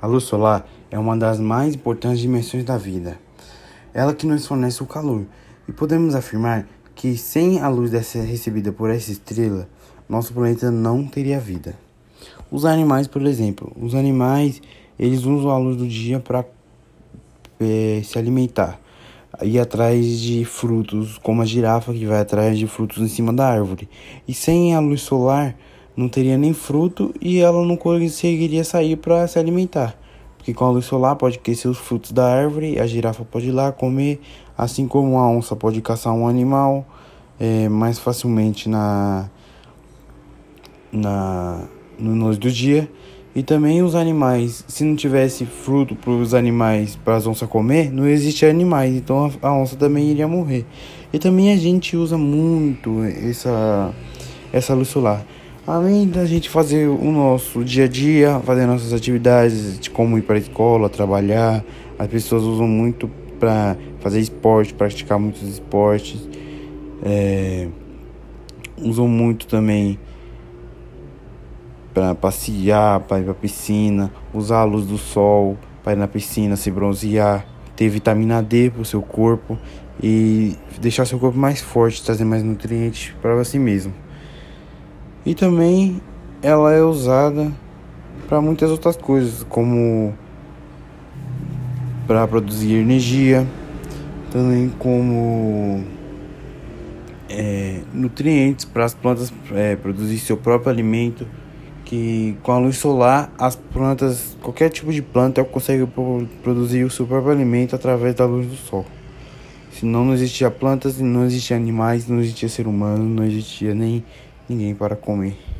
A luz solar é uma das mais importantes dimensões da vida. Ela que nos fornece o calor. E podemos afirmar que sem a luz dessa recebida por essa estrela, nosso planeta não teria vida. Os animais, por exemplo, os animais, eles usam a luz do dia para é, se alimentar. Ir atrás de frutos, como a girafa que vai atrás de frutos em cima da árvore. E sem a luz solar, não teria nem fruto e ela não conseguiria sair para se alimentar. Porque com a luz solar pode aquecer os frutos da árvore, a girafa pode ir lá comer, assim como a onça pode caçar um animal é, mais facilmente na, na no luz do dia. E também os animais, se não tivesse fruto para os animais, para as onças comer, não existe animais, então a, a onça também iria morrer. E também a gente usa muito essa, essa luz solar. Além da gente fazer o nosso dia a dia, fazer nossas atividades, de como ir para a escola, trabalhar, as pessoas usam muito para fazer esporte, praticar muitos esportes. É, usam muito também para passear, para ir para piscina, usar a luz do sol para ir na piscina, se bronzear, ter vitamina D para o seu corpo e deixar seu corpo mais forte, trazer mais nutrientes para si mesmo. E também ela é usada para muitas outras coisas, como para produzir energia, também como é, nutrientes para as plantas é, produzir seu próprio alimento. Que com a luz solar, as plantas, qualquer tipo de planta, consegue produzir o seu próprio alimento através da luz do sol. Senão não existia plantas, não existia animais, não existia ser humano, não existia nem ninguém para comer.